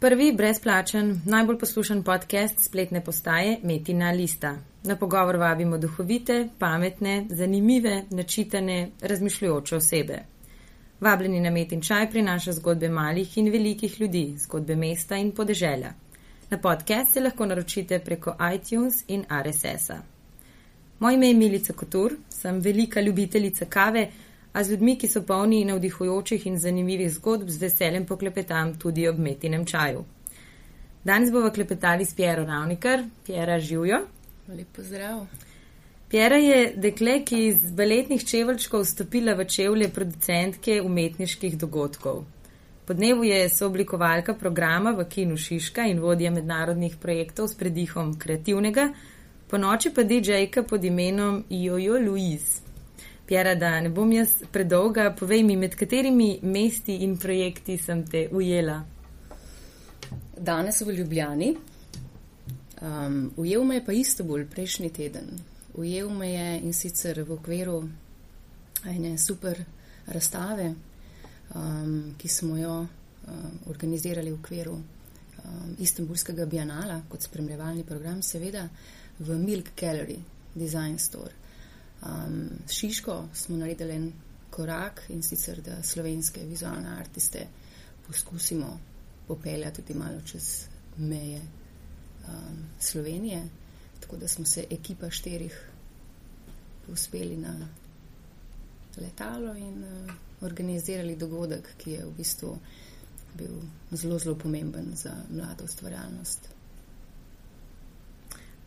Prvi brezplačen, najbolj poslušan podcast spletne postaje Metina Lista. Na pogovor vabimo duhovite, pametne, zanimive, načitane, razmišljujoče osebe. Vabljeni na Metin čaj prinaša zgodbe malih in velikih ljudi, zgodbe mesta in podeželja. Na podcast se lahko naročite preko iTunes in RSS-a. Moje ime je Milica Kotur, sem velika ljubiteljica kave a z ljudmi, ki so polni navdihujočih in zanimivih zgodb, z veseljem poklepetam tudi ob metinem čaju. Danes bomo klepetali s Piero Ravnikar, Piera Živjo. Lepo zdrav. Piera je dekle, ki je iz baletnih čevelčkov stopila v čevlje producentke umetniških dogodkov. Po dnevu je sooblikovalka programa v Kinu Šiška in vodja mednarodnih projektov s predihom kreativnega, po noči pa DJ-ka pod imenom Jojo Louise. Pjera, da ne bom jaz predolga, povej mi, med katerimi mesti in projekti sem te ujela. Danes v Ljubljani. Um, ujel me je pa isto bolj prejšnji teden. Ujel me je in sicer v okviru ene super razstave, um, ki smo jo um, organizirali v okviru um, Istanbulskega bienala kot spremljevalni program, seveda v Milk Gallery Design Store. Um, s Šiško smo naredili en korak in sicer, da slovenske vizualne artiste poskusimo popeljati tudi malo čez meje um, Slovenije. Tako da smo se ekipa štirih uspeli na letalo in uh, organizirali dogodek, ki je v bistvu bil zelo, zelo pomemben za mlado ustvarjalnost.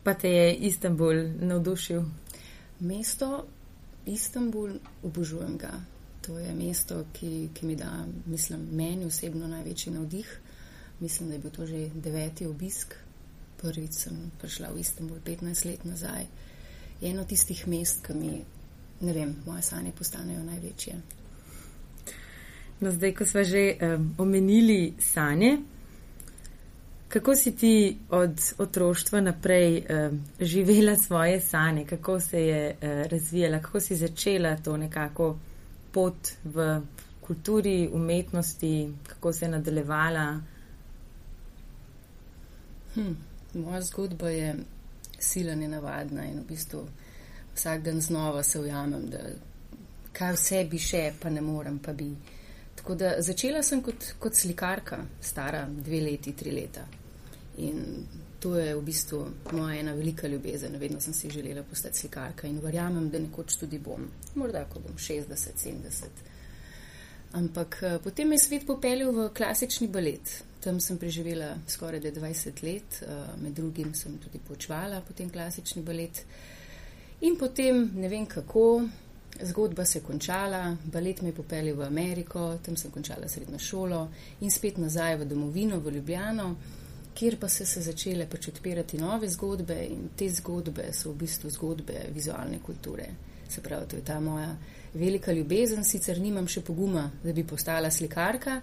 Pa te je Istanbul navdušil? Mesto Istanbul, obožujem ga. To je mesto, ki, ki mi da, mislim, meni osebno največji navdih. Mislim, da je bil to že deveti obisk. Prvič sem prišla v Istanbul 15 let nazaj. Je eno tistih mest, ki mi, ne vem, moje sanje postanejo največje. No, zdaj, ko smo že um, omenili sanje, Kako si ti od otroštva naprej uh, živela svoje sanje, kako se je uh, razvijala, kako si začela to nekako pot v kulturi, umetnosti, kako se je nadaljevala? Hm, moja zgodba je sila nenavadna in v bistvu vsak dan znova se ujamem, da kaj vse bi še, pa ne morem, pa bi. Tako da začela sem kot, kot slikarka, stara dve leti, tri leta. In to je v bistvu moja ena velika ljubezen. Vedno sem si želela postati slikarka in verjamem, da nekoč tudi bom. Morda, ko bom 60, 70. Ampak eh, potem me je svet popeljal v klasični balet. Tam sem preživela skoraj 20 let, eh, med drugim sem tudi počvala potem klasični balet. In potem ne vem kako, zgodba se je končala, balet me je popeljal v Ameriko, tam sem končala srednjo šolo in spet nazaj v domovino, v Ljubljano kjer pa so se začele pač odpirati nove zgodbe in te zgodbe so v bistvu zgodbe vizualne kulture. Se pravi, to je ta moja velika ljubezen, sicer nimam še poguma, da bi postala slikarka,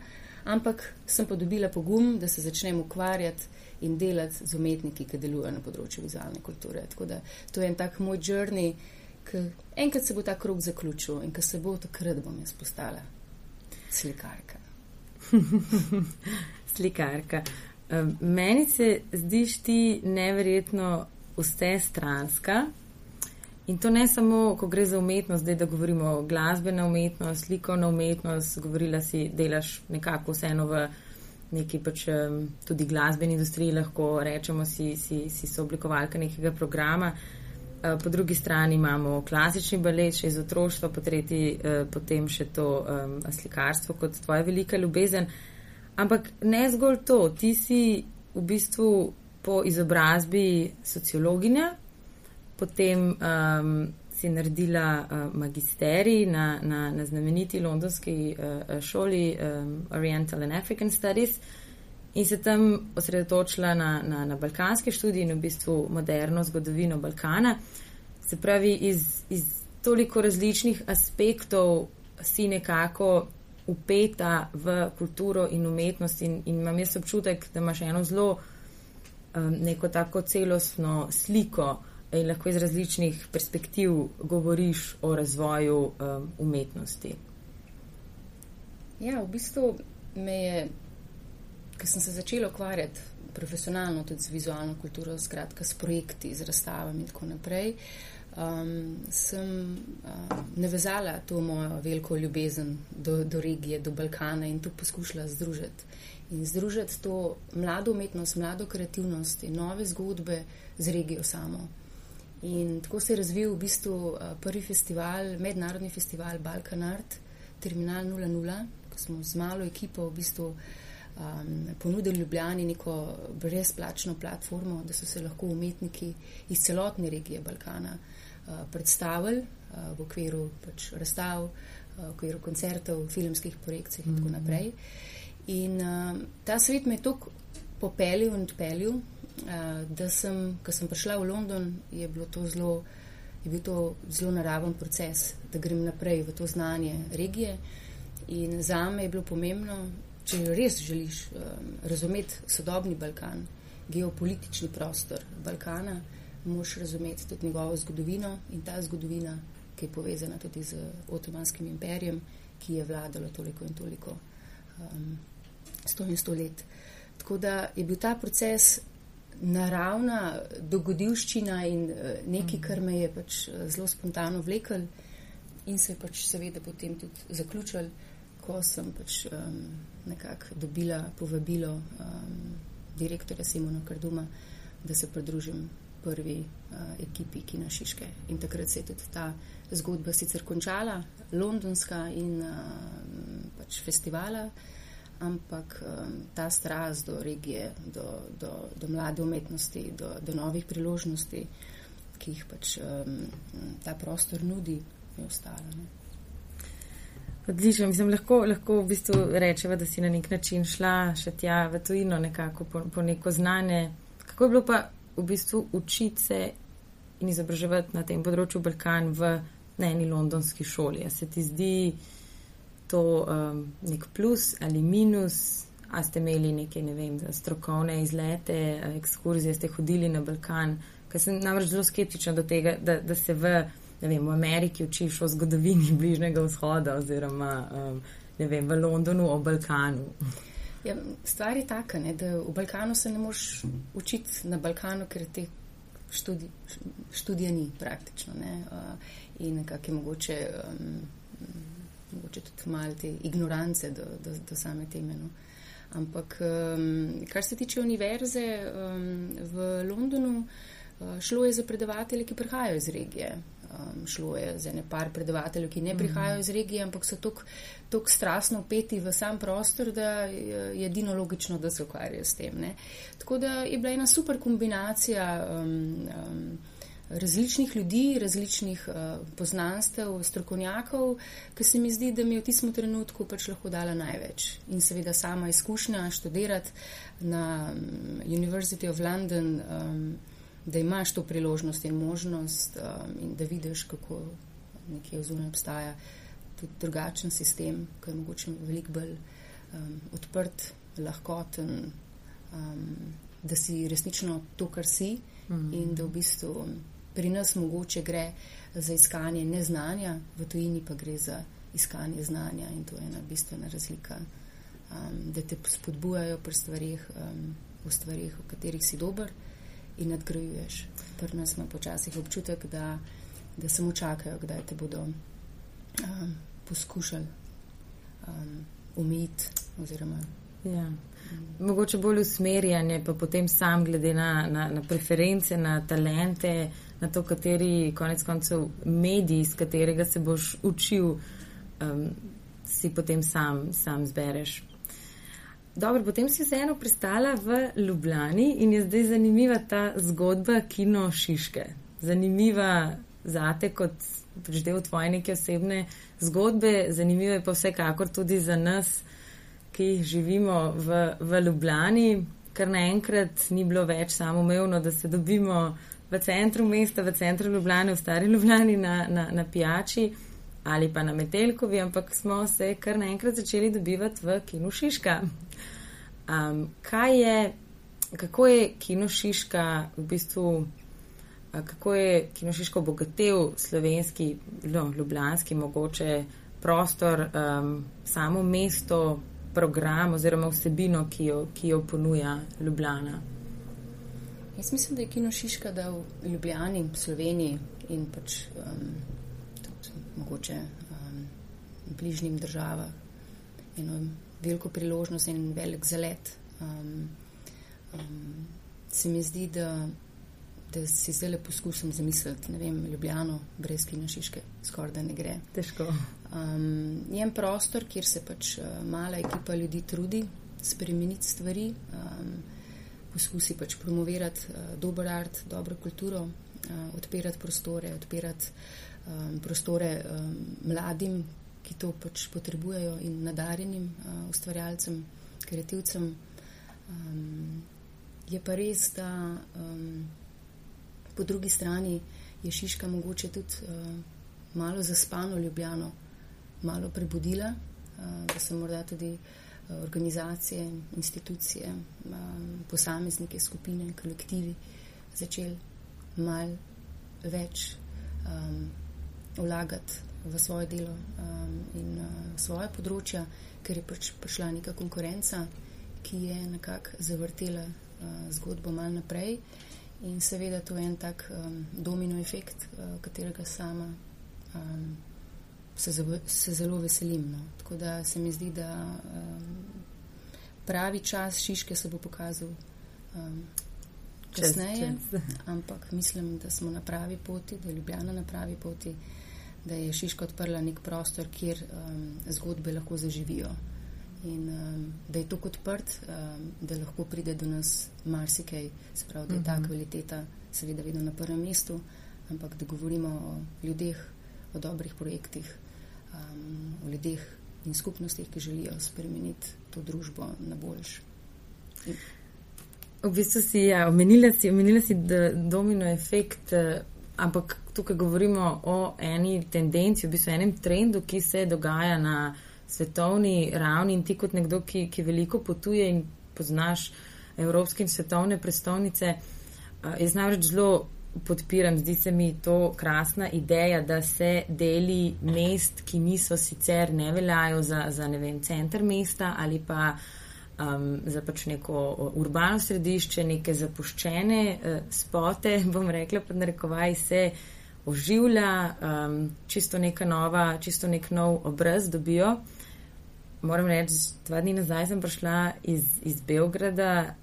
ampak sem pa dobila pogum, da se začnem ukvarjati in delati z umetniki, ki delujejo na področju vizualne kulture. Tako da to je en tak moj journey, ki enkrat se bo ta krok zaključil in ko se bo, takrat bom jaz postala slikarka. slikarka. Meni se zdiš ti neverjetno vse stranska. In to ne samo, ko gre za umetnost, zdaj da govorimo glasbena umetnost, slikovna umetnost, govorila si, delaš nekako vseeno v neki pač tudi glasbeni industriji, lahko rečemo, si, si, si sooblikovalka nekega programa. Eh, po drugi strani imamo klasični balet, še iz otroštva, po tretji eh, potem še to um, slikarstvo kot tvoja velika ljubezen. Ampak ne zgolj to, ti si v bistvu po izobrazbi sociologinja, potem um, si naredila uh, magisterij na, na, na znameniti londonski uh, šoli um, Oriental and African Studies in se tam osredotočila na, na, na balkanske študije in v bistvu moderno zgodovino Balkana. Se pravi, iz, iz toliko različnih aspektov si nekako upeta v kulturo in umetnost in, in imam jaz občutek, da imaš eno zelo um, neko tako celostno sliko in lahko iz različnih perspektiv govoriš o razvoju um, umetnosti. Ja, v bistvu me je ker sem se začela ukvarjati profesionalno tudi z vizualno kulturo, skratka s projekti, z razstavami in tako naprej, um, sem uh, navezala to mojo veliko ljubezen do, do regije, do Balkana in to poskušala združiti. In združiti to mlado umetnost, mlado kreativnost in nove zgodbe z regijo samo. In tako se je razvil v bistvu uh, prvi festival, mednarodni festival Balkan Art, Terminal 00, ko smo z malo ekipo v bistvu um, ponudili Ljubljani neko brezplačno platformo, da so se lahko umetniki iz celotne regije Balkana uh, predstavili uh, v okviru pač razstav, uh, v okviru koncertov, filmskih projekcij in tako mhm. naprej. In uh, ta svet me je tako popeljal in odpeljal, uh, da sem, ko sem prišla v London, je, zelo, je bil to zelo naraven proces, da grem naprej v to znanje regije. In za me je bilo pomembno, če res želiš um, razumeti sodobni Balkan, geopolitični prostor Balkana, moš razumeti tudi njegovo zgodovino in ta zgodovina, ki je povezana tudi z Otomanskim imperijem, ki je vladalo toliko in toliko um, sto in sto let. Tako da je bil ta proces naravna dogodivščina in uh, nekaj, kar me je pač uh, zelo spontano vlekel in se je pač seveda potem tudi zaključil, ko sem pač um, nekako dobila povabilo um, direktorja Simona Karduma, da se pridružim prvi uh, ekipi Kina Šiške. In takrat se je tudi ta zgodba sicer končala, londonska in uh, pač festivala, ampak um, ta strast do regije, do, do, do mlade umetnosti, do, do novih priložnosti, ki jih pač um, ta prostor nudi, je ostala. Ne. Odlično, mislim, lahko, lahko v bistvu rečemo, da si na nek način šla še tja v tujino, nekako po, po neko znanje. Kako je bilo pa v bistvu učiti se in izobraževati na tem področju Balkan v eni londonski šoli? A se ti zdi to um, nek plus ali minus? A ste imeli neke, ne vem, strokovne izlete, ekskurzije, ste hodili na Balkan? Ker sem namreč zelo skeptična do tega, da, da se v ne vem, v Ameriki učiš o zgodovini Bližnjega vzhoda oziroma um, ne vem, v Londonu o Balkanu. Ja, stvar je taka, ne, da v Balkanu se ne moš učiti na Balkanu, ker te študi, študije ni praktično. Ne, uh, in nekako je mogoče, um, mogoče tudi malo te ignorance do, do, do same teme. No. Ampak um, kar se tiče univerze um, v Londonu, uh, šlo je za predavatelje, ki prihajajo iz regije um, šlo je za ne par predavateljev, ki ne prihajajo mm. iz regije, ampak so tako strastno upeti v sam prostor, da je edino logično, da se ukvarjajo s tem. Ne. Tako da je bila ena super kombinacija. Um, um, Različnih ljudi, različnih uh, poznanstev, strokovnjakov, ki se mi zdi, da mi v tistem trenutku pač lahko dala največ. In seveda sama izkušnja študirati na um, University of London, um, da imaš to priložnost in možnost um, in da vidiš, kako nekje v zunaj obstaja tudi drugačen sistem, ki je mogoče veliko bolj um, odprt, lahkoten, um, da si resnično to, kar si mm -hmm. in da v bistvu pri nas mogoče gre za iskanje neznanja, v tujini pa gre za iskanje znanja in to je ena bistvena razlika, um, da te spodbujajo pri stvarih, um, v stvarih, v katerih si dober in nadgrajuješ. Pri nas ima počasih občutek, da, da samo čakajo, kdaj te bodo um, poskušali um, umiti. Oziroma, ja. um, Mogoče bolj usmerjanje, pa potem sam glede na, na, na preference, na talente, na to, kateri konec koncev medij, iz katerega se boš učil, um, si potem sam, sam zbereš. Dobro, potem si vseeno pristala v Ljubljani in je zdaj zanimiva ta zgodba Kino Šiške. Zanimiva zate kot pač del tvoje neke osebne zgodbe, zanimiva je pa vsekakor tudi za nas, ki živimo v, v Ljubljani, ker naenkrat ni bilo več samoumevno, da se dobimo v centru mesta, v centru Ljubljane, v stari Ljubljani na, na, na pijači ali pa na Metelkovi, ampak smo se kar naenkrat začeli dobivati v Kino Šiška. Um, kaj je, kako je Kinošiška v bistvu, kako je Kinošiška obogatil slovenski, no, ljubljanski mogoče prostor, um, samo mesto, program oziroma vsebino, ki jo, ki jo ponuja Ljubljana? Jaz mislim, da je Kino Šiška dal Ljubljani, Sloveniji in pač um, mogoče um, bližnjim državam eno veliko priložnost in velik zalet. Um, um, se mi zdi, da, da si zdaj le poskusim zamisliti, ne vem, Ljubljano brez Kino Šiške, skoraj da ne gre. Težko. Um, je en prostor, kjer se pač uh, mala ekipa ljudi trudi spremeniti stvari, um, poskusi pač promovirati uh, dober art, dobro kulturo, uh, odpirati prostore, odpirati um, prostore um, mladim, ki to pač potrebujejo in nadarjenim uh, ustvarjalcem, kreativcem. Um, je pa res, da um, po drugi strani je Šiška mogoče tudi uh, malo zaspano ljubljeno, malo prebudila, uh, da so morda tudi uh, organizacije, institucije, um, posameznike, skupine, kolektivi začeli mal več um, vlagati v svoje delo um, in uh, svoje področja, ker je pač prišla neka konkurenca, ki je nekako zavrtela uh, zgodbo mal naprej. In seveda to je en tak um, domino efekt, uh, katerega sama um, se, se zelo veselim. No. Tako da se mi zdi, da um, pravi čas Šiške se bo pokazal um, kasneje, ampak mislim, da smo na pravi poti, da je Ljubljana na pravi poti da je Šiška odprla nek prostor, kjer um, zgodbe lahko zaživijo. In um, da je to odprt, um, da lahko pride do nas marsikaj, se pravi, da je ta mhm. kvaliteta seveda vedno na prvem mestu, ampak da govorimo o ljudeh, o dobrih projektih, um, o ljudeh in skupnostih, ki želijo spremeniti to družbo na boljš. In v bistvu si, ja, omenila si, omenila si domino efekt. Uh, ampak tukaj govorimo o eni tendenci, v bistvu enem trendu, ki se dogaja na svetovni ravni. In ti kot nekdo, ki, ki veliko potuje in poznaš evropske in svetovne prestolnice, jaz namreč zelo podpiram, zdi se mi to krasna ideja, da se deli mest, ki niso sicer ne veljajo za, za ne vem, center mesta ali pa um, za pač neko urbano središče, neke zapuščene uh, spote, bom rekla, pod narekovaj se oživlja, um, čisto neka nova, čisto nek nov obraz dobijo. Moram reči, dva dni nazaj sem prišla iz, iz Beograda.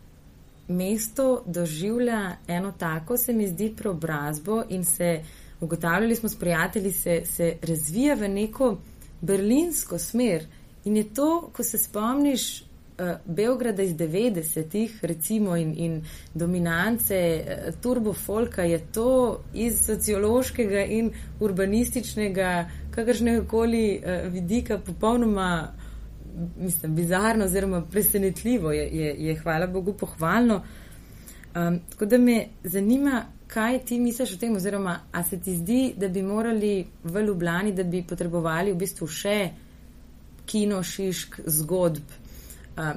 Mesto doživlja eno tako, se mi zdi, preobrazbo in se ugotavljali smo s prijatelji, se, se razvija v neko berlinsko smer. In je to, ko se spomniš Beograda iz 90-ih, recimo, in, in dominance uh, turbofolka, je to iz sociološkega in urbanističnega, kakršnega koli uh, vidika, popolnoma, mislim, bizarno oziroma presenetljivo, je, je, je hvala Bogu, pohvalno. Um, tako da me zanima, kaj ti misliš o tem, oziroma a se ti zdi, da bi morali v Ljubljani, da bi potrebovali v bistvu še kino, šišk, zgodb,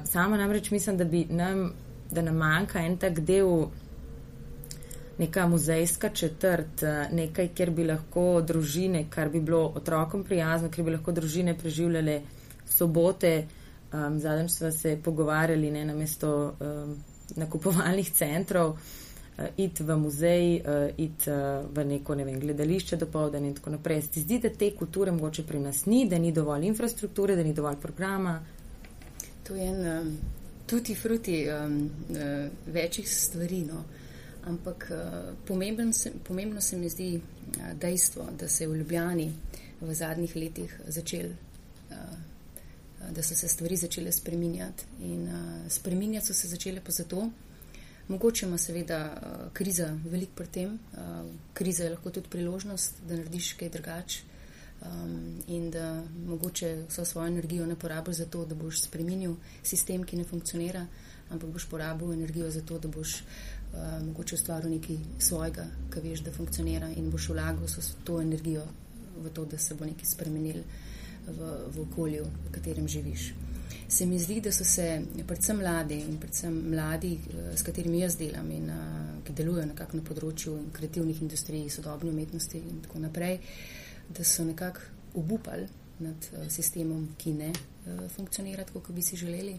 sama namreč mislim, da, nam, da nam manjka en tak del, neka muzejska četrt, nekaj, kjer bi lahko družine, kar bi bilo otrokom prijazno, kjer bi lahko družine preživljale sobote. Um, Zadnjič smo se pogovarjali ne, na mesto um, nakupovalnih centrov, uh, iti v muzej, uh, iti uh, v neko ne vem, gledališče do povdan in tako naprej. Ti zdi, da te kulture mogoče pri nas ni, da ni dovolj infrastrukture, da ni dovolj programa? To je en um, tuti fruti um, uh, večjih stvari. No. Ampak uh, se, pomembno se mi zdi uh, dejstvo, da se je v Ljubljani v zadnjih letih začel, uh, da so se stvari začele spreminjati. In uh, spreminjati so se začele pa zato, mogoče ima seveda uh, kriza velik pri tem, uh, kriza je lahko tudi priložnost, da narediš kaj drugače um, in da mogoče vso svojo energijo ne porabiš za to, da boš spremenil sistem, ki ne funkcionira, ampak boš porabil energijo za to, da boš uh, mogoče ustvaril nekaj svojega, kar veš, da funkcionira in boš vlagal to energijo v to, da se bo nekaj spremenil v, v okolju, v katerem živiš. Se mi zdi, da so se predvsem mladi in predvsem mladi, uh, s katerimi jaz delam in uh, ki delujejo nekako na področju kreativnih industrij, sodobne umetnosti in tako naprej, uh, da so nekako obupali nad uh, sistemom, ki ne uh, funkcionira tako, kot bi si želeli.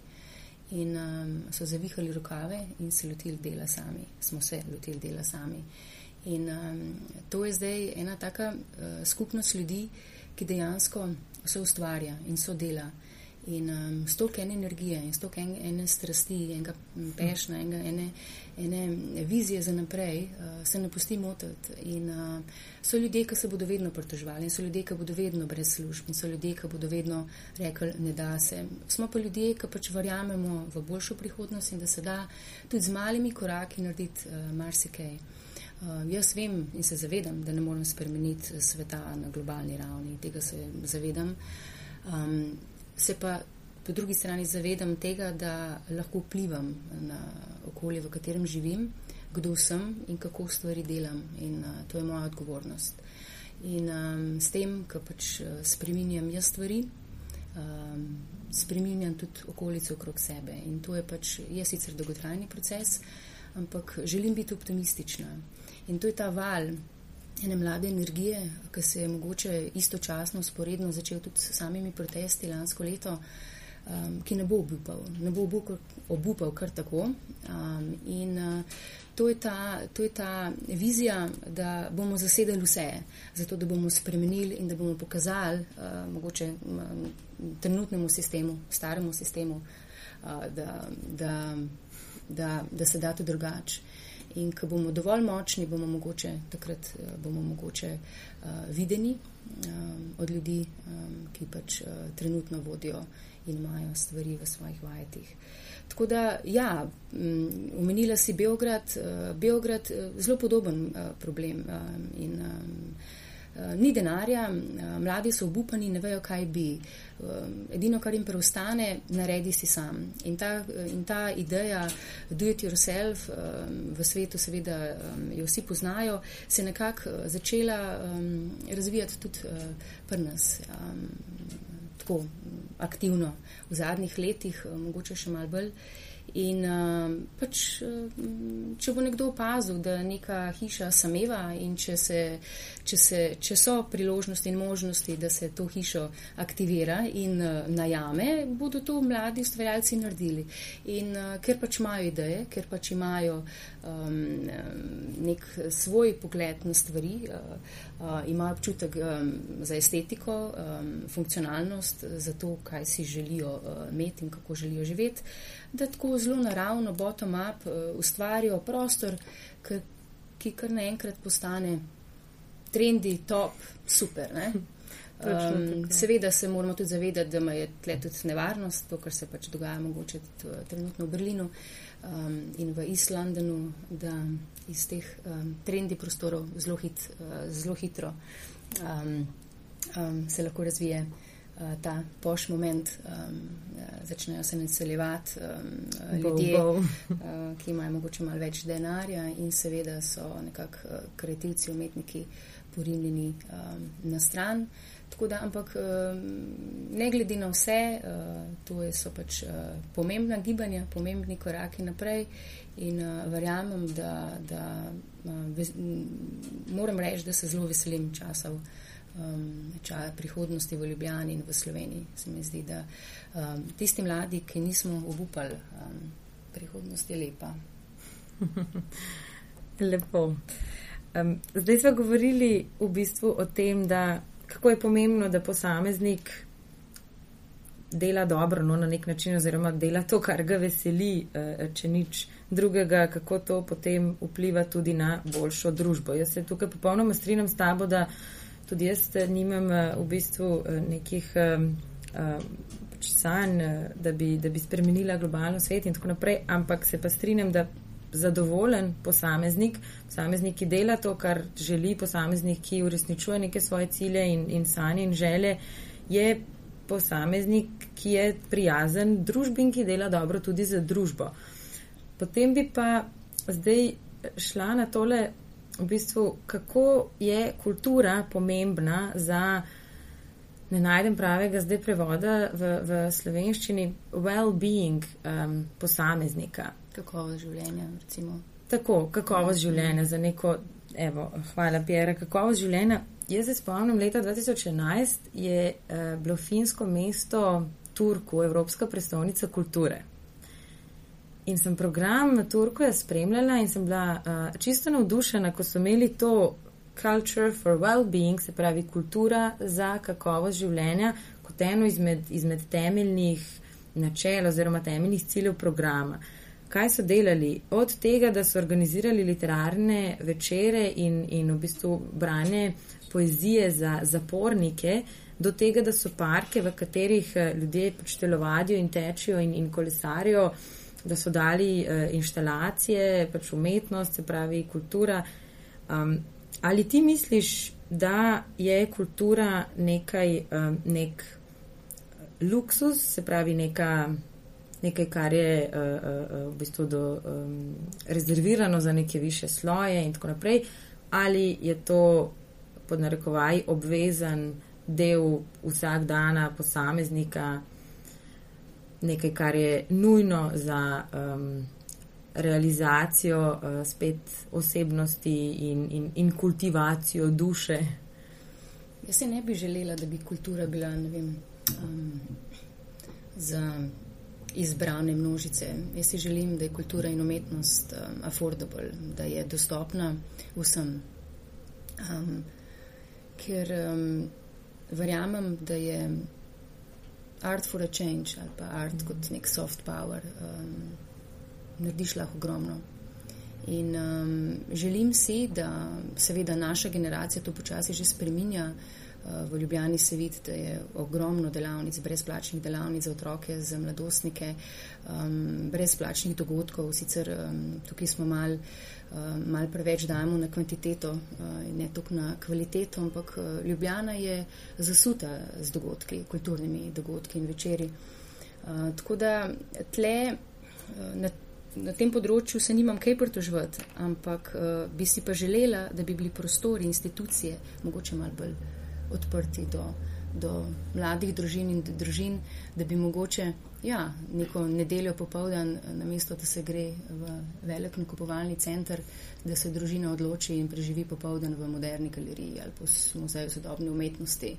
In um, so zavihali rokave in se lotili dela sami. Smo se lotili dela sami. In um, to je zdaj ena taka uh, skupnost ljudi, ki dejansko vse ustvarja in so dela. In um, stolk ene energije in stolk ene, ene strasti, enega pešna, enega, ene, ene vizije za naprej, uh, se ne pusti motiti. In uh, so ljudje, ki se bodo vedno pritoževali, in so ljudje, ki bodo vedno brez služb, in so ljudje, ki bodo vedno rekli, ne da se. Smo pa ljudje, ki pač verjamemo v boljšo prihodnost in da se da tudi z malimi koraki narediti uh, marsikaj. Uh, jaz vem in se zavedam, da ne morem spremeniti sveta na globalni ravni, tega se zavedam. Um, se pa po drugi strani zavedam tega, da lahko vplivam na okolje, v katerem živim, kdo sem in kako stvari delam. In uh, to je moja odgovornost. In um, s tem, ko pač spreminjam jaz stvari, um, spreminjam tudi okolico okrog sebe. In to je pač, je sicer dolgotrajni proces, ampak želim biti optimistična. In to je ta val ene mlade energije, ki se je mogoče istočasno, sporedno začel tudi s samimi protesti lansko leto, um, ki ne bo obupal, ne bo obupal kar tako. Um, in uh, to, je ta, to je ta vizija, da bomo zasedali vse, zato da bomo spremenili in da bomo pokazali uh, mogoče um, trenutnemu sistemu, staremu sistemu, uh, da, da, da, da se da to drugače. In ko bomo dovolj močni, bomo mogoče takrat eh, bomo mogoče uh, videni um, od ljudi, um, ki pač uh, trenutno vodijo in imajo stvari v svojih vajetih. Tako da, ja, um, omenila si Beograd, uh, Beograd, uh, zelo podoben uh, problem. Um, in, um, ni denarja, eh, mladi so obupani, ne vejo, kaj bi. Eh, edino, kar jim preostane, naredi si sam. In ta, in ta ideja do it yourself v svetu, seveda, jo vsi poznajo, se je nekako začela razvijati tudi pri nas. Tako aktivno v zadnjih letih, mogoče še malo bolj. In uh, pač, če bo nekdo opazil, da neka hiša sameva in če, se, če, se, če so priložnosti in možnosti, da se to hišo aktivira in uh, najame, bodo to mladi ustvarjalci naredili. In uh, ker pač imajo ideje, ker pač imajo um, nek svoj pogled na stvari, uh, uh, imajo občutek um, za estetiko, um, funkcionalnost, za to, kaj si želijo uh, imeti in kako želijo živeti da tako zelo naravno, bottom-up, uh, ustvarijo prostor, ki, kar naenkrat postane trendi, top, super. Um, seveda se moramo tudi zavedati, da je tle tudi nevarnost, to, kar se pač dogaja mogoče tudi, uh, trenutno v Berlinu um, in v East Londonu, da iz teh um, trendi prostorov zelo, hit, uh, zelo hitro um, um, se lahko razvije. Eh, ta poš moment, um, začnejo se naseljevati um, ljudje, bo, bo. Uh, ki imajo mogoče malo več denarja in seveda so nekako kreativci, umetniki porinjeni um, na stran. Da, ampak ne glede na vse, to so pač pomembna gibanja, pomembni koraki naprej in verjamem, da, da moram reči, da se zelo veselim časov um, čaja prihodnosti v Ljubljani in v Sloveniji. Se mi zdi, da um, tisti mladi, ki nismo obupali, um, prihodnost je lepa. Lepo. Um, zdaj smo govorili v bistvu o tem, da kako je pomembno, da posameznik dela dobro no, na nek način oziroma dela to, kar ga veseli, uh, če nič drugega, kako to potem vpliva tudi na boljšo družbo. Jaz se tukaj popolnoma strinjam s tabo, da tudi jaz eh, nimam eh, v bistvu eh, nekih pač sanj, da bi, da bi spremenila globalno svet in tako naprej, ampak se pa strinjam, da zadovoljen posameznik, posameznik, ki dela to, kar želi, posameznik, ki uresničuje neke svoje cilje in, in sanje in želje, je posameznik, ki je prijazen družbi in ki dela dobro tudi za družbo. Potem bi pa zdaj šla na tole v bistvu, kako je kultura pomembna za, ne najdem pravega zdaj prevoda v, v slovenščini, well-being um, posameznika. Kakovost življenja, recimo. Tako, kakovost življenja za neko, evo, hvala, Pjera, kakovost življenja jaz se spomnim, leta 2011 je uh, bilo finsko mesto Turku, Evropska prestolnica kulture. In sem program na Turku spremljala in sem bila uh, čisto navdušena, ko so imeli to Culture for Well-being, se pravi kultura za kakovost življenja, kot eno izmed, izmed temeljnih načel oziroma temeljnih ciljev programa. Kaj so delali? Od tega, da so organizirali literarne večere in, in v bistvu branje poezije za zapornike, do tega, da so parke, v katerih eh, ljudje pač telovadijo in tečijo in, in kolesarijo, da so dali uh, inštalacije, pač umetnost, se pravi kultura. Um, ali ti misliš, da je kultura nekaj, um, nek luksus, se pravi neka, nekaj, kar je uh, uh, v bistvu do, um, rezervirano za neke više sloje in tako naprej, ali je to pod narekovaj obvezen del vsak dana posameznika, nekaj, kar je nujno za um, realizacijo uh, spet osebnosti in, in, in kultivacijo duše. Jaz se ne bi želela, da bi kultura bila, ne vem, um, za izbrane množice. Jaz si želim, da je kultura in umetnost um, affordable, da je dostopna vsem. Um, ker um, verjamem, da je art for a change ali pa art mm. kot nek soft power, um, narediš lahko ogromno. In um, želim si, da seveda naša generacija to počasi že spreminja. Uh, v Ljubljani se vidi, da je ogromno delavnic, brezplačnih delavnic za otroke, za mladostnike, um, brezplačnih dogodkov. Sicer um, tukaj smo mal, um, mal preveč dajemo na kvantiteto uh, in ne toliko na kvaliteto, ampak uh, Ljubljana je zasuta z dogodki, kulturnimi dogodki in večeri. Uh, tako da tle uh, na na tem področju se nimam kaj pritožvati, ampak uh, bi si pa želela, da bi bili prostori, institucije mogoče malo bolj odprti do, do mladih družin in družin, da bi mogoče ja, neko nedeljo popovdan, namesto da se gre v velik nakupovalni center, da se družina odloči in preživi popovdan v moderni galeriji ali pa v muzeju sodobne umetnosti.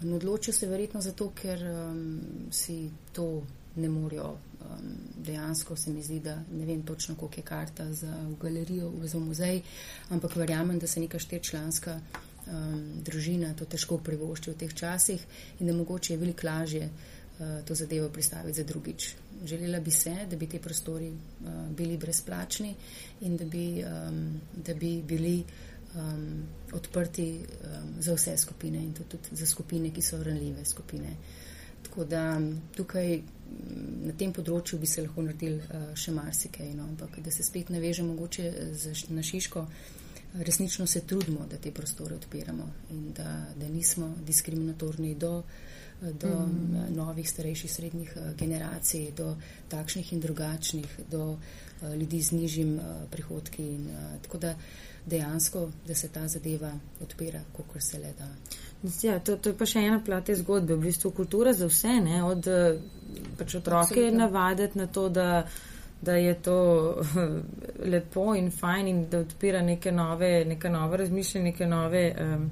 No, odločijo se verjetno zato, ker um, si to ne morejo um, dejansko se mi zdi, da ne vem točno, koliko je karta za v galerijo, za muzej, ampak verjamem, da se neka štečlanska um, družina to težko privošči v teh časih in da mogoče je veliko lažje uh, to zadevo pristaviti za drugič. Želela bi se, da bi te prostori uh, bili brezplačni in da bi, um, da bi bili um, odprti um, za vse skupine in tudi za skupine, ki so ranljive skupine. Tako da tukaj na tem področju bi se lahko naredili uh, še marsikaj, no, ampak da se spet navežemo mogoče na Šiško, resnično se trudimo, da te prostore odpiramo in da, da nismo diskriminatorni do, do mm. novih, starejših, srednjih uh, generacij, do takšnih in drugačnih, do uh, ljudi z nižjim uh, prihodki. In, tako da dejansko, da se ta zadeva odpira, kako se le da. Ja, to, to je pa še ena plat te zgodbe. V bistvu kultura za vse, ne? od pač otroke navaditi na to, da, da je to lepo in fajn in da odpira neke nove, neke nove razmišljanje, neke nove um,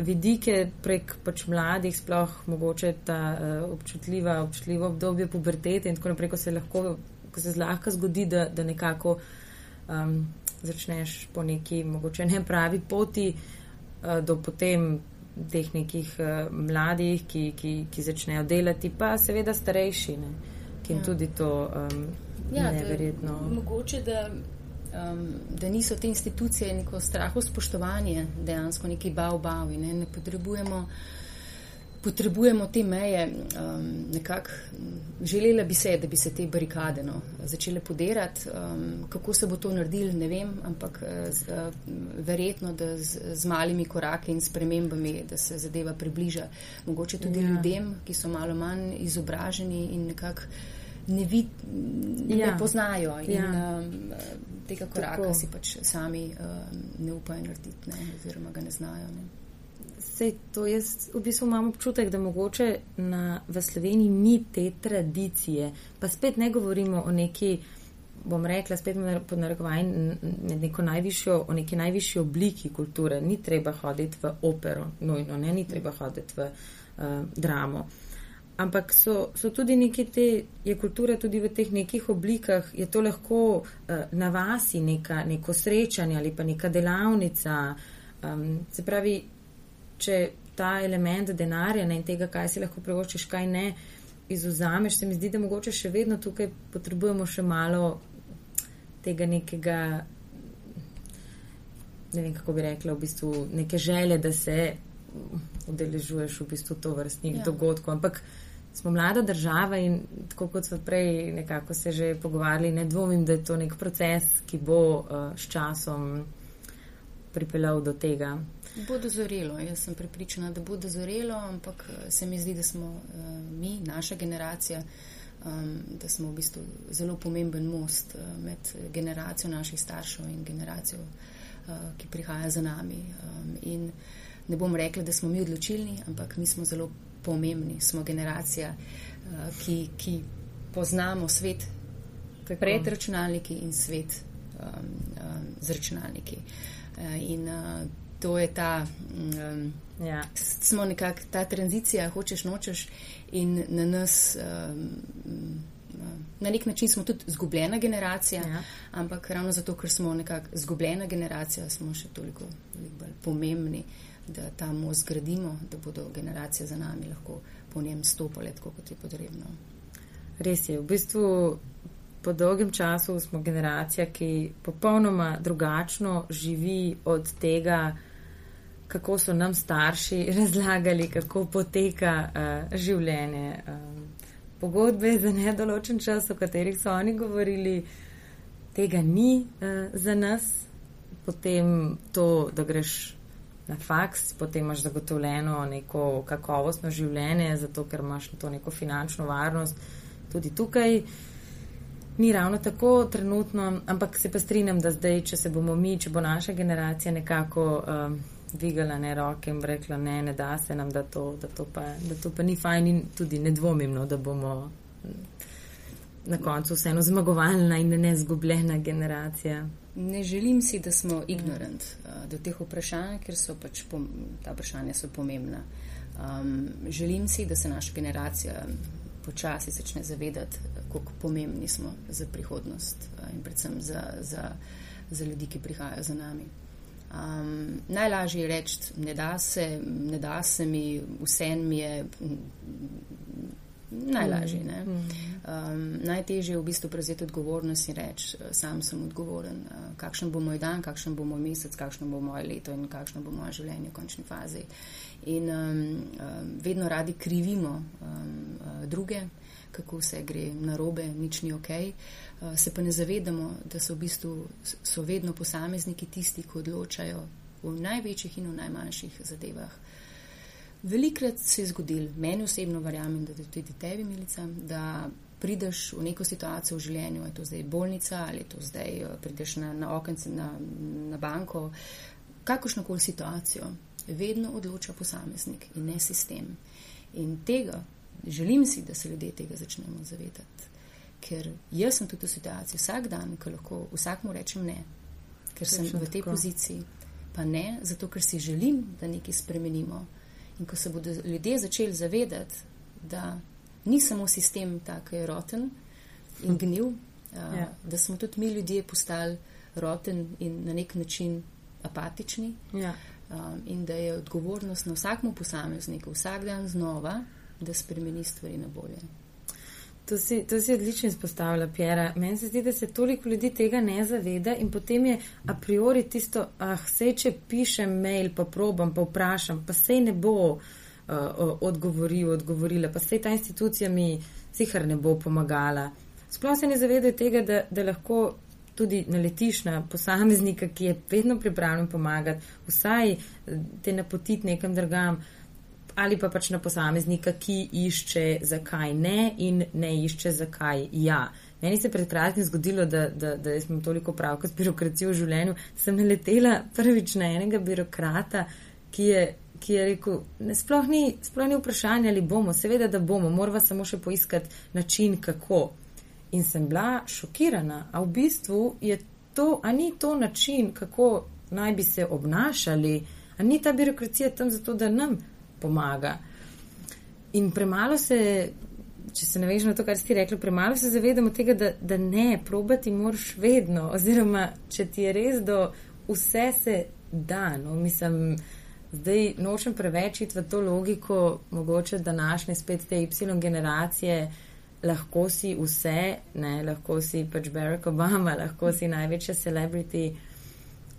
vidike prek pač mladih, sploh mogoče ta uh, občutljiva, občutljivo obdobje pubertete in tako naprej, ko se lahko, ko se zlahka zgodi, da, da nekako um, začneš po neki mogoče ne pravi poti uh, do potem teh nekih uh, mladih, ki, ki, ki začnejo delati, pa seveda starejši, ne, ki jim ja. tudi to um, ja, neverjetno. Da, mogoče, da, um, da niso te institucije neko straho spoštovanje, dejansko neki bav bav in ne, ne potrebujemo potrebujemo te meje. Um, nekak, želela bi se, da bi se te barikade no, začele podirati. Um, kako se bo to naredilo, ne vem, ampak z, uh, verjetno, da z, z malimi koraki in spremembami, da se zadeva približa mogoče tudi ja. ljudem, ki so malo manj izobraženi in nekako ne, vid, ja. ne poznajo. In, ja. um, tega koraka Tako. si pač sami um, ne upajo narediti, ne, oziroma ga ne znajo. Ne. Sej to jaz v bistvu imam občutek, da mogoče na, v Sloveniji ni te tradicije. Pa spet ne govorimo o neki bom rekla spet pod narekovanjem, neko najvišjo, o neki najvišji obliki kulture. Ni treba hoditi v opero, nujno, ne, ni treba hoditi v uh, dramo. Ampak so, so tudi neke te, je kultura tudi v teh nekih oblikah, je to lahko uh, na vasi neka, neko srečanje ali pa neka delavnica. Um, se pravi, če ta element denarja ne, in tega, kaj si lahko privoščiš, kaj ne, izuzameš, se mi zdi, da mogoče še vedno tukaj potrebujemo še malo tega nekega, ne vem kako bi rekla, v bistvu neke želje, da se udeležuješ v bistvu to vrstnih ja. dogodkov. Ampak smo mlada država in tako kot smo prej nekako se že pogovarjali, ne dvomim, da je to nek proces, ki bo uh, s časom pripeljal do tega. Bo dozorelo, jaz sem pripričana, da bo dozorelo, ampak eh, se mi zdi, da smo uh, mi, naša generacija, um, da smo v bistvu zelo pomemben most uh, med generacijo naših staršev in generacijo, uh, ki prihaja za nami. Um, in ne bom rekla, da smo mi odločilni, ampak mi smo zelo pomembni, smo generacija, uh, ki, ki poznamo svet Tako. pred računalniki in svet um, um, z računalniki. Uh, in, uh, to je ta, um, ja. smo nekako ta tranzicija, hočeš, nočeš in na nas. Um, Na nek način smo tudi izgubljena generacija, ja. ampak ravno zato, ker smo nekako izgubljena generacija, smo še toliko bolj pomembni, da ta most gradimo, da bodo generacije za nami lahko po njem stopile tako, kot je potrebno. Res je, v bistvu po dolgem času smo generacija, ki popolnoma drugačno živi od tega, kako so nam starši razlagali, kako poteka uh, življenje. Um, pogodbe za nedoločen čas, o katerih so oni govorili, tega ni uh, za nas. Potem to, da greš na faks, potem imaš zagotovljeno neko kakovostno življenje, zato ker imaš to neko finančno varnost. Tudi tukaj ni ravno tako trenutno, ampak se pa strinjam, da zdaj, če se bomo mi, če bo naša generacija nekako. Um, dvigala ne roke in rekla, ne, ne da se nam, da to, da to, pa, da to pa ni fajn in tudi ne dvomim, no, da bomo na koncu vseeno zmagovalna in ne zgubljena generacija. Ne želim si, da smo ignorant uh, do teh vprašanj, ker so pač pom ta vprašanja so pomembna. Um, želim si, da se naša generacija počasi začne zavedati, kako pomembni smo za prihodnost uh, in predvsem za, za, za ljudi, ki prihajajo za nami. Um, najlažje je reči, ne da se, ne da se mi, vse mi je najlažje. Um, najtežje je v bistvu prevzeti odgovornost in reči, sam sem odgovoren, uh, kakšen bo moj dan, kakšen bo moj mesec, kakšno bo moje leto in kakšno bo moje življenje v končni fazi. In um, um, vedno radi krivimo um, uh, druge, kako vse gre na robe, nič ni ok. Uh, se pa ne zavedamo, da so v bistvu so vedno posamezniki tisti, ki odločajo v največjih in v najmanjših zadevah. Velikrat se je zgodil, meni osebno verjamem, da tudi tebi, Milica, da prideš v neko situacijo v življenju, je to zdaj bolnica ali je to zdaj uh, prideš na, na okence, na, na banko, kakršnokoli situacijo, vedno odloča posameznik in ne sistem. In tega želim si, da se ljudje tega začnemo zavedati. Ker jaz sem tudi v situaciji vsak dan, ko lahko vsakmu rečem ne, ker sem v tej tako. poziciji, pa ne, zato ker si želim, da nekaj spremenimo. In ko se bodo ljudje začeli zavedati, da ni samo sistem tak, ki je roten in gnil, uh, ja. da smo tudi mi ljudje postali roten in na nek način apatični. Ja. Um, in da je odgovornost na vsakmu posamezniku vsak dan znova, da spremeni stvari na bolje. To si, to si odlično izpostavila, Pjera. Meni se zdi, da se toliko ljudi tega ne zaveda in potem je a priori tisto, ah, sej, če pišem mail, pa probam, pa vprašam, pa sej ne bo uh, odgovoril, odgovorila, pa sej ta institucija mi sicer ne bo pomagala. Sploh se ne zavedajo tega, da, da lahko tudi naletiš na posameznika, ki je vedno pripravljen pomagati, vsaj eh, te napotiti nekam drugam ali pa pač na posameznika, ki išče, zakaj ne in ne išče, zakaj ja. Meni se pred kratkim zgodilo, da, da, da sem toliko pravka s birokracijo v življenju, sem naletela prvič na enega birokrata, ki je, ki je rekel, ne, sploh, ni, sploh ni vprašanje, ali bomo, seveda, da bomo, moramo samo še poiskati način, kako. In sem bila šokirana, a v bistvu je to, a ni to način, kako naj bi se obnašali, a ni ta birokracija tam zato, da nam pomaga. In premalo se, če se navežemo na to, kar si rekla, premalo se zavedamo tega, da, da ne, probati moraš vedno, oziroma če ti je res do vse se da, no, mislim. Zdaj nočem preveč iti v to logiko, mogoče današnje spet te Y generacije, lahko si vse, ne, lahko si pač Barack Obama, lahko si največja celebrity.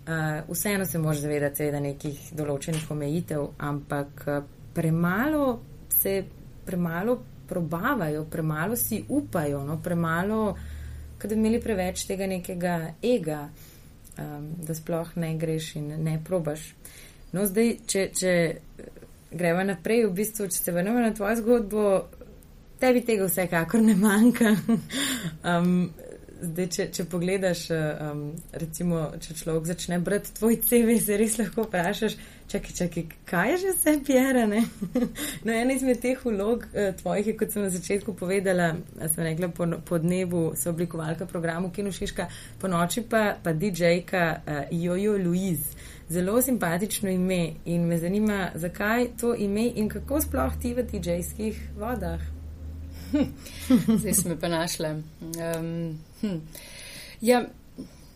Uh, vseeno se moraš zavedati, da nekih določenih omejitev, ampak uh, premalo se, premalo probavajo, premalo si upajo, no, premalo, da bi imeli preveč tega nekega ega, um, da sploh ne greš in ne probaš. No, zdaj, če, če gremo naprej, v bistvu, če se vrnemo na tvojo zgodbo, tebi tega vsekakor ne manjka. um, zdaj, če, če pogledaš, um, recimo, če človek začne brati tvoj CV, se res lahko vprašaš, čakaj, čakaj, kaj je že vse pjerane? no, ena izmed teh vlog uh, tvojih je, kot sem na začetku povedala, sem rekla, po, po dnevu so oblikovalka programu Kino Šiška, po noči pa, pa DJ-ka uh, Jojo Louise zelo simpatično ime in me zanima, zakaj to ime in kako sploh ti v DJ-skih vodah. Zdaj sem pa našla. Um, hm. ja,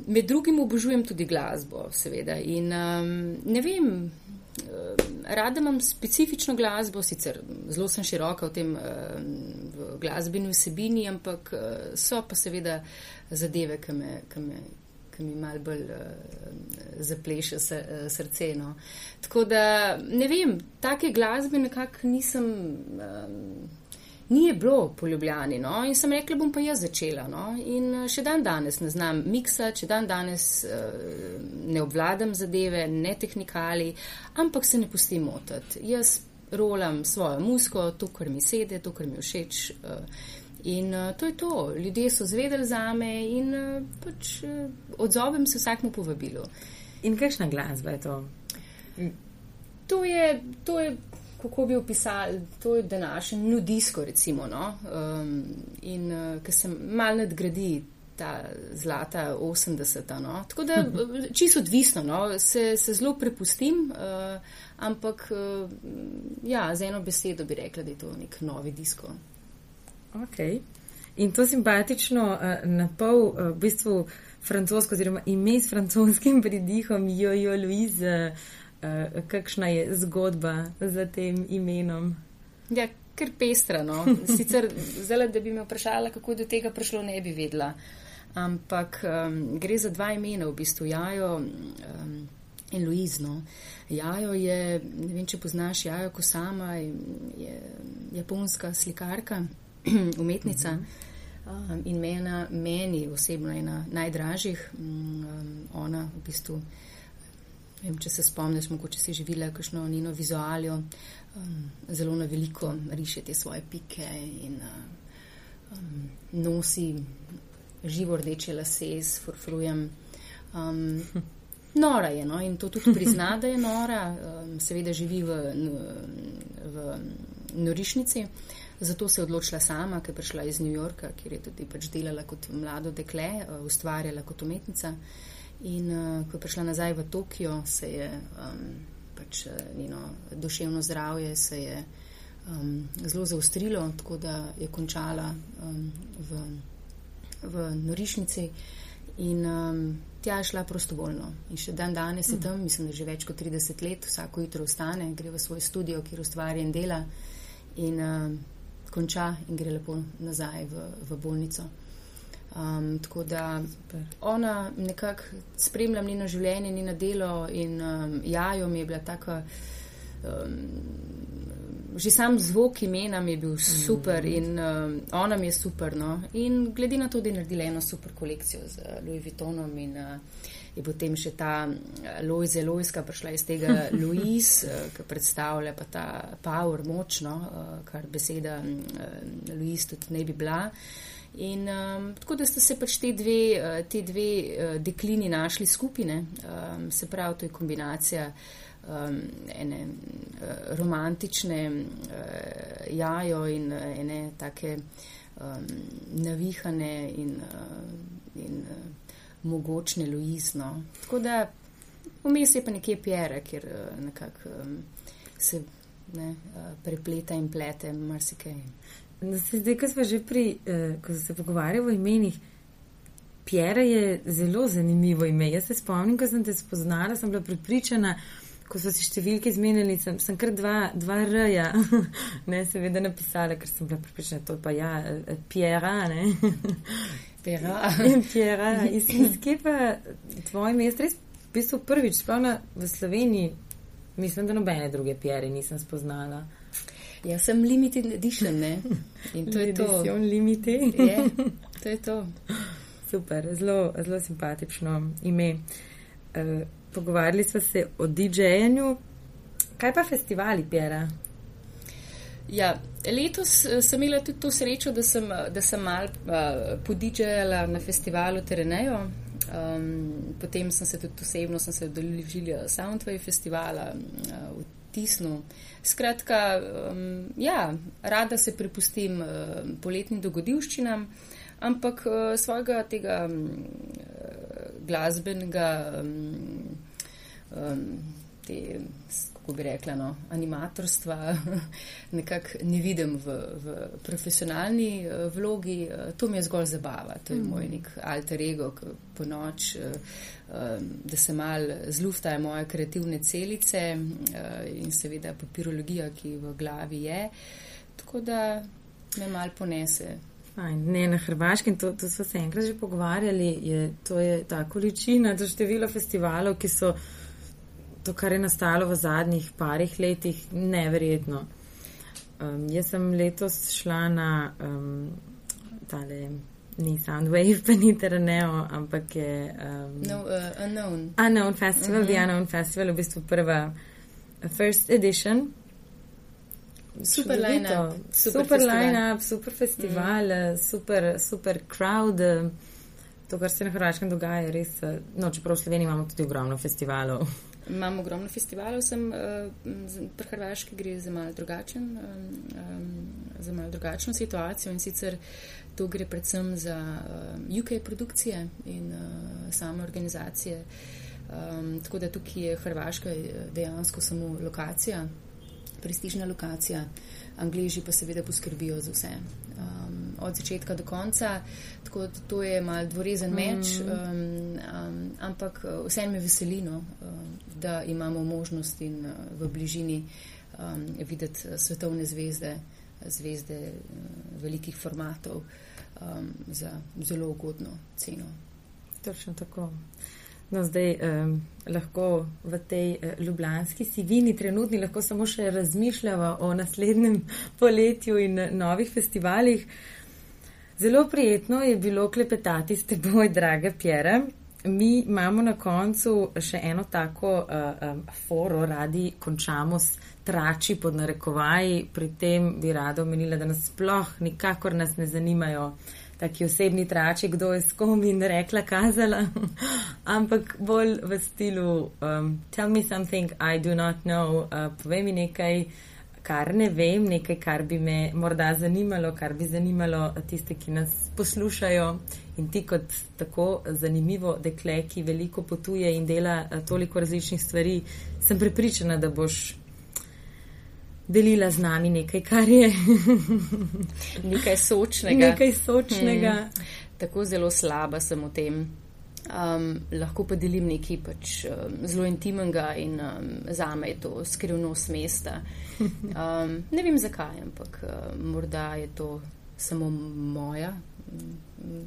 med drugim obožujem tudi glasbo, seveda. In um, ne vem, rada imam specifično glasbo, sicer zelo sem široka v tem v glasbeni vsebini, ampak so pa seveda zadeve, ki me, ki me, mi mal bolj uh, zapleše se, uh, srce. No. Tako da ne vem, take glasbe nekako nisem. Um, Ni je bilo poljubljani, no, in sem rekla, bom pa jaz začela, no, in še dan danes ne znam miksa, še dan danes uh, ne obvladam zadeve, ne tehnikali, ampak se ne pustim motiti. Jaz rolam svojo musko, to, kar mi sede, to, kar mi všeč. Uh, In uh, to je to, ljudje so zvedeli za me in uh, pač uh, odzovem se vsakmu povabilu. In kakšna glasba je to? To je, to je kako bi opisali, to je današnji nudisko, recimo. No? Um, in uh, ker se mal nadgradi ta zlata 80-ta. No? Tako da čisto odvisno, no? se, se zelo prepustim, uh, ampak uh, ja, z eno besedo bi rekla, da je to nek novi disko. Ok. In to simpatično, uh, na pol, uh, v bistvu francosko, oziroma ime s francoskim pridihom, Jojo Louise, uh, kakšna je zgodba za tem imenom? Ja, ker pestra. No. Sicer, zelo, da bi me vprašala, kako do tega prišlo, ne bi vedela. Ampak um, gre za dva imena, v bistvu Jajo um, in Luizno. Jajo je, ne vem, če poznaš Jajo Kosama, je japonska slikarka. umetnica um, in mena, meni osebno ena najdražjih. Um, ona v bistvu, vem, če se spomniš, mogoče si živela kakšno njeno vizualijo, um, zelo na veliko riše te svoje pike in uh, um, nosi živo rdeče lase s furfrujem. Um, Nora je, no, in to tudi prizna, da je nora, um, seveda živi v, v, norišnici. Zato se je odločila sama, ker je prišla iz New Yorka, kjer je tudi pač delala kot mlado dekle, eh, ustvarjala kot umetnica. In uh, ko je prišla nazaj v Tokio, se je um, pač eh, njeno duševno zdravje se je um, zelo zaustrilo, tako da je končala um, v, v norišnici in um, tja je šla prostovoljno. In še dan danes je mm. tam, mislim, da že več kot 30 let, vsako jutro vstane, gre v svoj studio, kjer ustvarja in dela. In, um, konča in gre lepo nazaj v, v bolnico. Um, tako da Super. ona nekako spremlja njeno življenje, njeno delo in um, jajo mi je bila taka. Um, že sam zvok imena mi je bil super mm. in um, ona mi je super. No? In glede na to, da je naredila eno super kolekcijo z Louis Vuittonom in uh, je potem še ta eh, Lojze Lojska prišla iz tega Louis, eh, ki predstavlja pa ta power močno, eh, kar beseda Louis tudi ne bi bila. In um, tako da sta se pač te dve, te dve uh, deklini našli skupine, um, se pravi, to je kombinacija um, ene uh, romantične uh, jajo in uh, ene take um, navihane in, uh, in uh, mogočne Luizno. Tako da vmes je pa nekje Pjere, kjer uh, nekako um, se ne, uh, prepleta in plete marsikaj. No, zdaj, ko smo že pri, uh, ko se pogovarjamo o imenih. Pjera je zelo zanimivo ime. Jaz se spomnim, ko sem te spoznala, sem bila pripričana, ko so si številke zmenili, sem, sem kar dva, dva R-ja, ne, seveda napisala, ker sem bila pripričana, to pa ja, Pjera, ne. Pjera. Pjera, iz, iz kje pa tvoj mest, res v bistvu prvič, spomna v Sloveniji, mislim, da nobene druge Pjere nisem spoznala. Jaz sem limited edition, ne. In to je to. Edition limited. Je, to je to. Super, zelo, zelo simpatično ime. Uh, pogovarjali smo se o DJ-jenju. Kaj pa festivali, Pjera? Ja, letos eh, sem imela tudi to srečo, da sem, da sem mal uh, podidžala na festivalu Terenejo. Um, potem sem se tudi osebno odeležila Soundwave festivala uh, v Tisnu. Skratka, um, ja, rada se prepustim uh, poletnim dogodivščinam. Ampak uh, svojega tega um, glasbenega, um, um, te, kako bi rekla, no, animatorstva nekako ne vidim v, v profesionalni uh, vlogi. Uh, to mi je zgolj zabava, to je mm. moj nek alter ego, po noč, uh, um, da se mal zluftajo moje kreativne celice uh, in seveda papirologija, ki v glavi je. Tako da me mal ponese. Fajn. Ne, na Hrvaškem, to, to so se enkrat že pogovarjali, je, to je ta količina, to število festivalov, ki so to, kar je nastalo v zadnjih parih letih, neverjetno. Um, jaz sem letos šla na um, tale, ni Soundwave, pa ni Teraneo, ampak je. Um, no, uh, unknown. Unknown Festival, uh -huh. The Unknown Festival, v bistvu prva, first edition. Super line-up, super, super, line super festival, mm. super, super crowd. To, kar se na Hrvaškem dogaja, je res. No, čeprav v Sloveniji imamo tudi ogromno festivalov. Imamo ogromno festivalov, sem uh, pri Hrvaški gre za malo drugačen, um, za malo drugačno situacijo in sicer to gre predvsem za um, UK produkcije in uh, same organizacije. Um, tako da tukaj je Hrvaška dejansko samo lokacija, prestižna lokacija, angliži pa seveda poskrbijo za vse. Um, od začetka do konca, tako da to je mal dvorezen meč, mm. um, um, ampak uh, vse me veselino, um, da imamo možnost in uh, v bližini um, videti uh, svetovne zvezde, zvezde uh, velikih formatov um, za zelo ugodno ceno. Točno tako. No, zdaj um, lahko v tej uh, ljubljanski sivini trenutni lahko samo še razmišljamo o naslednjem poletju in novih festivalih. Zelo prijetno je bilo klepetati s teboj, draga Pjera. Mi imamo na koncu še eno tako uh, um, foro, radi končamo s trači pod narekovaji, pri tem bi rada omenila, da nas sploh nikakor nas ne zanimajo uh, taki osebni trači, kdo je s kom in rekla, kazala, ampak bolj v stilu um, tell me something I do not know, uh, povej mi nekaj, kar ne vem, nekaj, kar bi me morda zanimalo, kar bi zanimalo tiste, ki nas poslušajo in ti kot tako zanimivo dekle, ki veliko potuje in dela uh, toliko različnih stvari, sem prepričana, da boš delila z nami nekaj, kar je. nekaj sočnega. Nekaj sočnega. Hmm. Tako zelo slaba sem v tem. Um, lahko pa delim nekaj pač, um, zelo intimnega in um, za me je to skrivnost mesta. Um, ne vem zakaj, ampak um, morda je to samo moja um,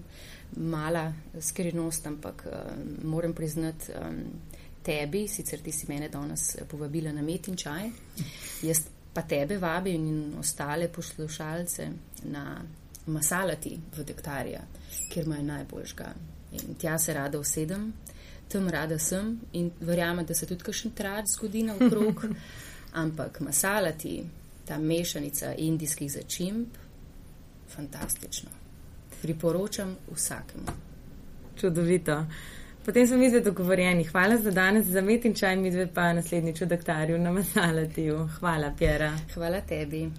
mala skrivnost, ampak um, moram priznati um, tebi, sicer ti si mene danes povabila na met in čaj. Jaz pa tebe vabim in ostale poslušalce na Masalati v Dektarja, kjer imajo najboljšega. In tja se rada usedem, tam rada sem in verjamem, da se tudi kakšen trač zgodi na okrog, ampak Masalati, ta mešanica indijskih začimb, fantastično. Priporočam vsakemu. Čudovito. Potem smo mi zdaj dogovorjeni. Hvala za danes, za met in čaj, mi dve pa naslednjič v doktorju na Masalatiju. Hvala, Pjera. Hvala tebi.